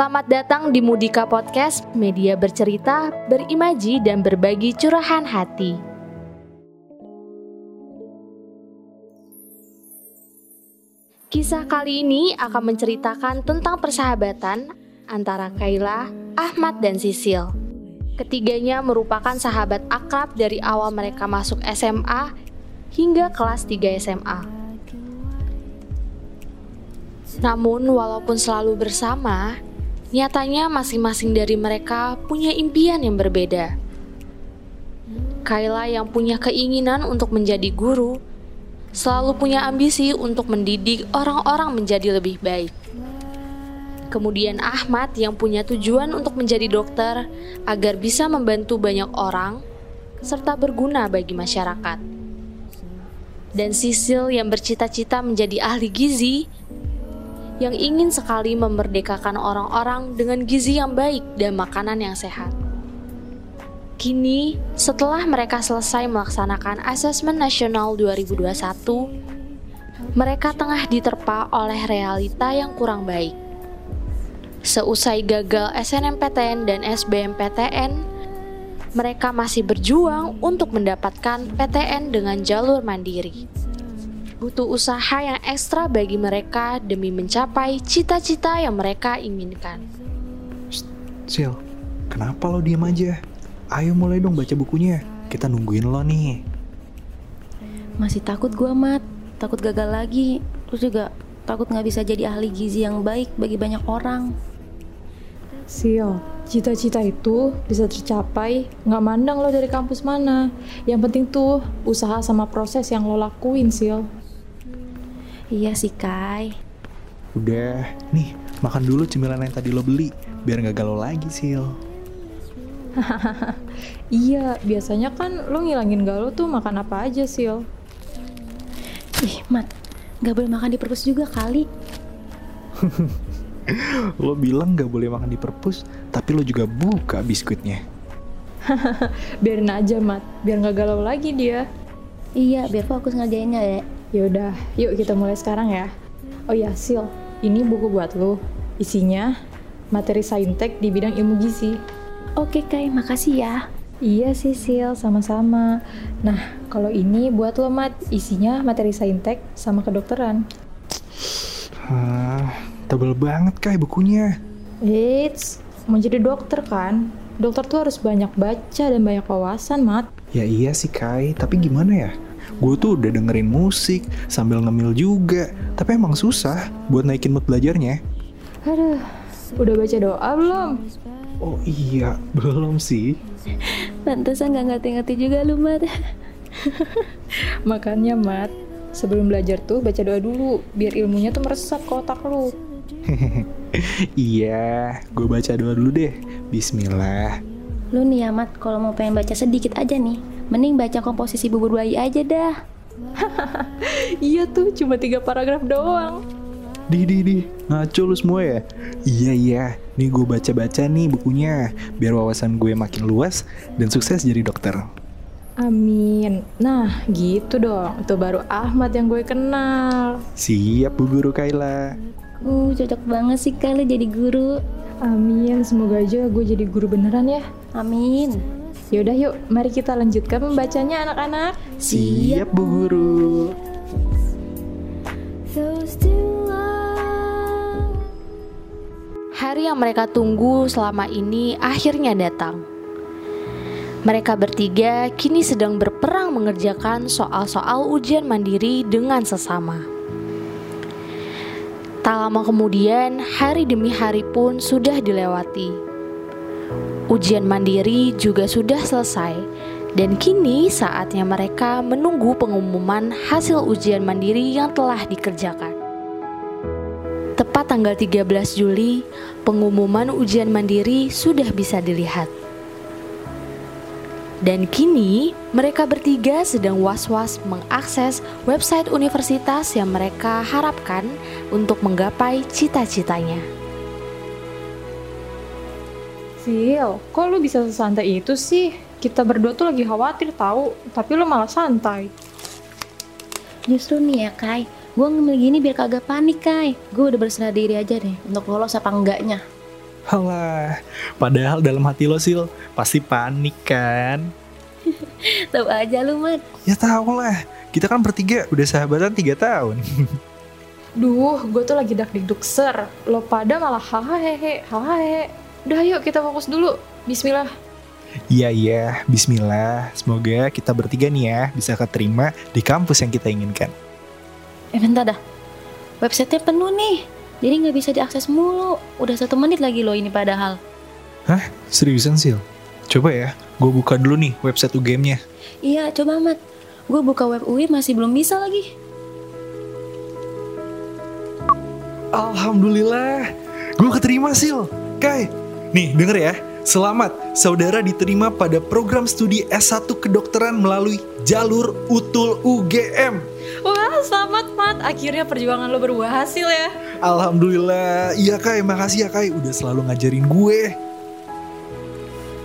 Selamat datang di Mudika Podcast, media bercerita, berimaji, dan berbagi curahan hati. Kisah kali ini akan menceritakan tentang persahabatan antara Kayla, Ahmad, dan Sisil. Ketiganya merupakan sahabat akrab dari awal mereka masuk SMA hingga kelas 3 SMA. Namun, walaupun selalu bersama, nyatanya masing-masing dari mereka punya impian yang berbeda. Kayla yang punya keinginan untuk menjadi guru, selalu punya ambisi untuk mendidik orang-orang menjadi lebih baik. Kemudian Ahmad yang punya tujuan untuk menjadi dokter agar bisa membantu banyak orang serta berguna bagi masyarakat. Dan Sisil yang bercita-cita menjadi ahli gizi yang ingin sekali memerdekakan orang-orang dengan gizi yang baik dan makanan yang sehat. Kini, setelah mereka selesai melaksanakan Asesmen Nasional 2021, mereka tengah diterpa oleh realita yang kurang baik. Seusai gagal SNMPTN dan SBMPTN, mereka masih berjuang untuk mendapatkan PTN dengan jalur mandiri. Butuh usaha yang ekstra bagi mereka demi mencapai cita-cita yang mereka inginkan. Sil, kenapa lo diem aja? Ayo mulai dong baca bukunya. Kita nungguin lo nih. Masih takut gua, Mat. Takut gagal lagi. Terus juga takut nggak bisa jadi ahli gizi yang baik bagi banyak orang. Sil, cita-cita itu bisa tercapai nggak mandang lo dari kampus mana. Yang penting tuh usaha sama proses yang lo lakuin, Sil. Iya sih, Kai. Udah, nih makan dulu cemilan yang tadi lo beli biar nggak galau lagi, Sil. Iya, biasanya kan lo ngilangin galau tuh makan apa aja, Sil. Ih, Mat. Gak boleh makan di perpus juga kali. Lo bilang nggak boleh makan di perpus, tapi lo juga buka biskuitnya. Biarin aja, Mat. Biar nggak galau lagi dia. Iya, biar fokus ngerjainnya ya. Yaudah, yuk kita mulai sekarang ya. Oh ya, Sil. Ini buku buat lo. Isinya materi saintek di bidang ilmu gizi. Oke, Kai. Makasih ya. Iya sih, Sil. Sama-sama. Nah, kalau ini buat lo, Mat. Isinya materi saintek sama kedokteran. Hah, tebel banget kayak bukunya. Eits, mau jadi dokter kan? Dokter tuh harus banyak baca dan banyak wawasan, Mat. Ya iya sih Kai, tapi gimana ya? Gue tuh udah dengerin musik sambil ngemil juga, tapi emang susah buat naikin mood belajarnya. Aduh, udah baca doa belum? Oh iya, belum sih. Pantesan gak ngerti-ngerti juga lu, Mat. Makanya, Mat, sebelum belajar tuh baca doa dulu, biar ilmunya tuh meresap ke otak lu. iya, gue baca doa dulu deh. Bismillah. Lu nih ya, Mat. Kalau mau pengen baca sedikit aja nih. Mending baca komposisi bubur bayi aja dah. Iya tuh, cuma tiga paragraf doang. Di, di, di, ngaco lu semua ya? Iya, iya, nih gue baca-baca nih bukunya, biar wawasan gue makin luas dan sukses jadi dokter. Amin. Nah, gitu dong. Itu baru Ahmad yang gue kenal. Siap Bu Guru Kaila. Uh, cocok banget sih kali jadi guru. Amin. Semoga aja gue jadi guru beneran ya. Amin. Yaudah yuk, mari kita lanjutkan membacanya anak-anak. Siap Bu Guru. Hari yang mereka tunggu selama ini akhirnya datang. Mereka bertiga kini sedang berperang mengerjakan soal-soal ujian mandiri dengan sesama. Tak lama kemudian, hari demi hari pun sudah dilewati. Ujian mandiri juga sudah selesai, dan kini saatnya mereka menunggu pengumuman hasil ujian mandiri yang telah dikerjakan. Tepat tanggal 13 Juli, pengumuman ujian mandiri sudah bisa dilihat. Dan kini mereka bertiga sedang was-was mengakses website universitas yang mereka harapkan untuk menggapai cita-citanya. Sil, kok lu bisa sesantai itu sih? Kita berdua tuh lagi khawatir tahu, tapi lu malah santai. Justru nih ya, Kai. Gue ngemil gini biar kagak panik, Kai. Gue udah berserah diri aja deh untuk lolos apa enggaknya. Halah, padahal dalam hati lo Sil, pasti panik kan? Tahu aja lu, Mat. Ya tau lah, kita kan bertiga udah sahabatan 3 tahun. Duh, gue tuh lagi dak dikduk ser. Lo pada malah hahaha hahaha. Udah yuk kita fokus dulu. Bismillah. Iya iya, bismillah. Semoga kita bertiga nih ya bisa keterima di kampus yang kita inginkan. Eh bentar dah. Websitenya penuh nih. Jadi nggak bisa diakses mulu. Udah satu menit lagi loh ini padahal. Hah? Seriusan Sil? Coba ya, gue buka dulu nih website UGM-nya. Iya, coba Mat. Gue buka web UI masih belum bisa lagi. Alhamdulillah, gue keterima Sil. Kai, nih denger ya. Selamat, saudara diterima pada program studi S1 kedokteran melalui jalur UTUL UGM. Wah, selamat Mat. Akhirnya perjuangan lo berbuah hasil ya. Alhamdulillah, iya Kai, makasih ya Kai udah selalu ngajarin gue.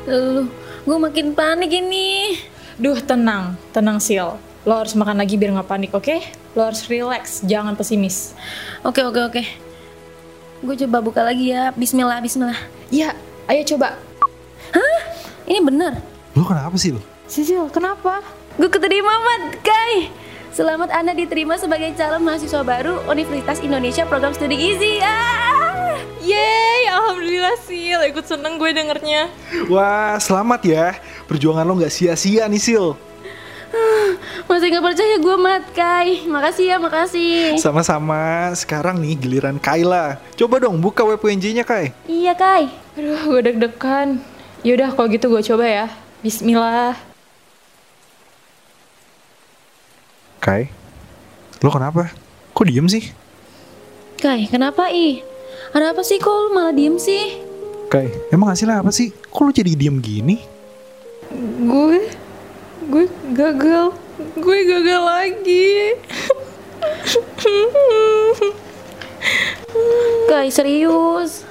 Lu, gue makin panik ini. Duh, tenang. Tenang, Sil. Lo harus makan lagi biar nggak panik, oke? Lo harus relax, jangan pesimis. Oke, oke, oke. Gue coba buka lagi ya. Bismillah, bismillah. Ya, ayo coba. Ini bener. Lo kenapa sih lo? Sisil, kenapa? Gue keterima, Mat. Kai. Selamat Anda diterima sebagai calon mahasiswa baru Universitas Indonesia Program Studi Gizi. Ah! Yeay, alhamdulillah Sil. Ikut seneng gue dengernya. Wah, selamat ya. Perjuangan lo nggak sia-sia nih Sil. Masih nggak percaya gue, Mat. Kai. Makasih ya, makasih. Sama-sama. Sekarang nih giliran Kaila. Coba dong buka web UNJ-nya Kai. Iya, Kai. Aduh, gue deg-degan. Yaudah, kalau gitu gue coba ya. Bismillah. Kai, lo kenapa? Kok diem sih? Kai, kenapa ih? Ada apa sih kok lu malah diem sih? Kai, emang hasilnya apa sih? Kok lo jadi diem gini? Gue, gue gagal. Gue gagal lagi. Kai, serius.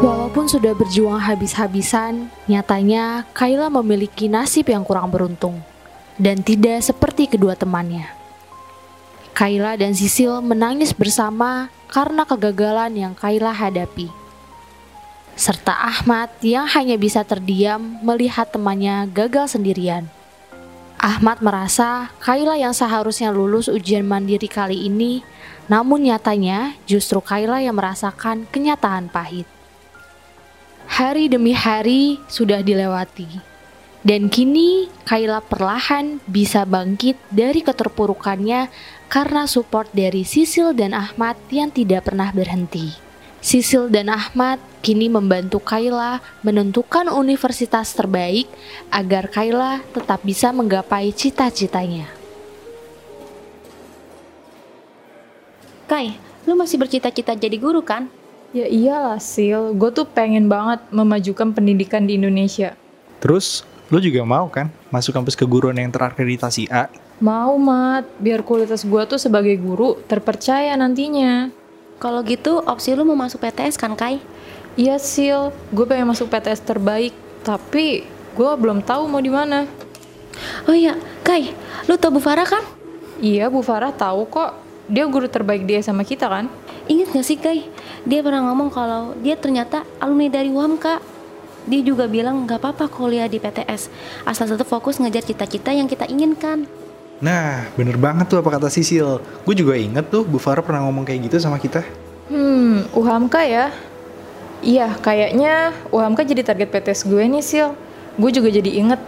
Walaupun sudah berjuang habis-habisan, nyatanya Kayla memiliki nasib yang kurang beruntung dan tidak seperti kedua temannya. Kayla dan Sisil menangis bersama karena kegagalan yang Kayla hadapi. Serta Ahmad yang hanya bisa terdiam melihat temannya gagal sendirian. Ahmad merasa Kayla yang seharusnya lulus ujian mandiri kali ini, namun nyatanya justru Kayla yang merasakan kenyataan pahit. Hari demi hari sudah dilewati. Dan kini Kayla perlahan bisa bangkit dari keterpurukannya karena support dari Sisil dan Ahmad yang tidak pernah berhenti. Sisil dan Ahmad kini membantu Kayla menentukan universitas terbaik agar Kayla tetap bisa menggapai cita-citanya. Kai, lu masih bercita-cita jadi guru kan? Ya iyalah Sil, gue tuh pengen banget memajukan pendidikan di Indonesia. Terus, lo juga mau kan masuk kampus keguruan yang terakreditasi A? Mau Mat, biar kualitas gue tuh sebagai guru terpercaya nantinya. Kalau gitu, opsi lu mau masuk PTS kan, Kai? Iya Sil, gue pengen masuk PTS terbaik, tapi gue belum tahu mau di mana. Oh iya, Kai, lu tau Bu Farah kan? Iya, Bu Farah tahu kok. Dia guru terbaik dia sama kita kan? Ingat gak sih, Kai? Dia pernah ngomong kalau dia ternyata alumni dari UHAMKA. Dia juga bilang gak apa-apa kuliah di PTS, asal tetap fokus ngejar cita-cita yang kita inginkan. Nah, bener banget tuh apa kata Sisil. Gue juga inget tuh Bu Farah pernah ngomong kayak gitu sama kita. Hmm, UHAMKA ya? Iya, kayaknya UHAMKA jadi target PTS gue nih, Sil. Gue juga jadi inget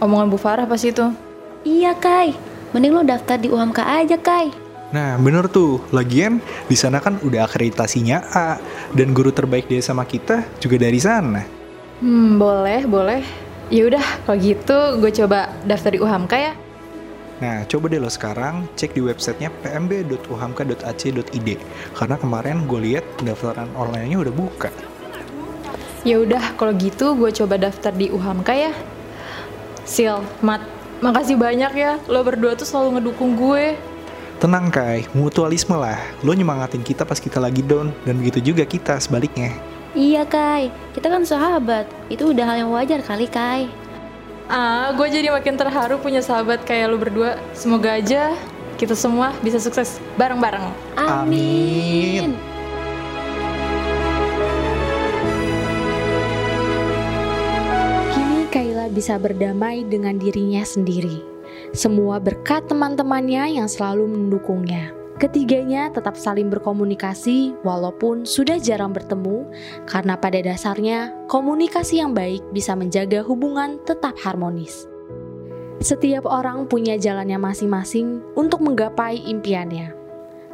omongan Bu Farah pas itu. Iya, Kai. Mending lo daftar di UHAMKA aja, Kai. Nah, bener tuh. Lagian di sana kan udah akreditasinya A dan guru terbaik dia sama kita juga dari sana. Hmm, boleh, boleh. Ya udah, kalau gitu gue coba daftar di UHAMKA ya. Nah, coba deh lo sekarang cek di websitenya pmb.uhamka.ac.id karena kemarin gue lihat pendaftaran online-nya udah buka. Ya udah, kalau gitu gue coba daftar di UHAMKA ya. Sil, Mat, makasih banyak ya. Lo berdua tuh selalu ngedukung gue. Tenang Kai, mutualisme lah. Lo nyemangatin kita pas kita lagi down dan begitu juga kita sebaliknya. Iya, Kai. Kita kan sahabat. Itu udah hal yang wajar kali, Kai. Ah, gue jadi makin terharu punya sahabat kayak lu berdua. Semoga aja kita semua bisa sukses bareng-bareng. Amin. Kini Kayla bisa berdamai dengan dirinya sendiri. Semua berkat teman-temannya yang selalu mendukungnya. Ketiganya tetap saling berkomunikasi walaupun sudah jarang bertemu karena pada dasarnya komunikasi yang baik bisa menjaga hubungan tetap harmonis. Setiap orang punya jalannya masing-masing untuk menggapai impiannya.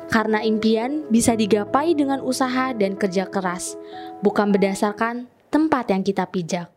Karena impian bisa digapai dengan usaha dan kerja keras, bukan berdasarkan tempat yang kita pijak.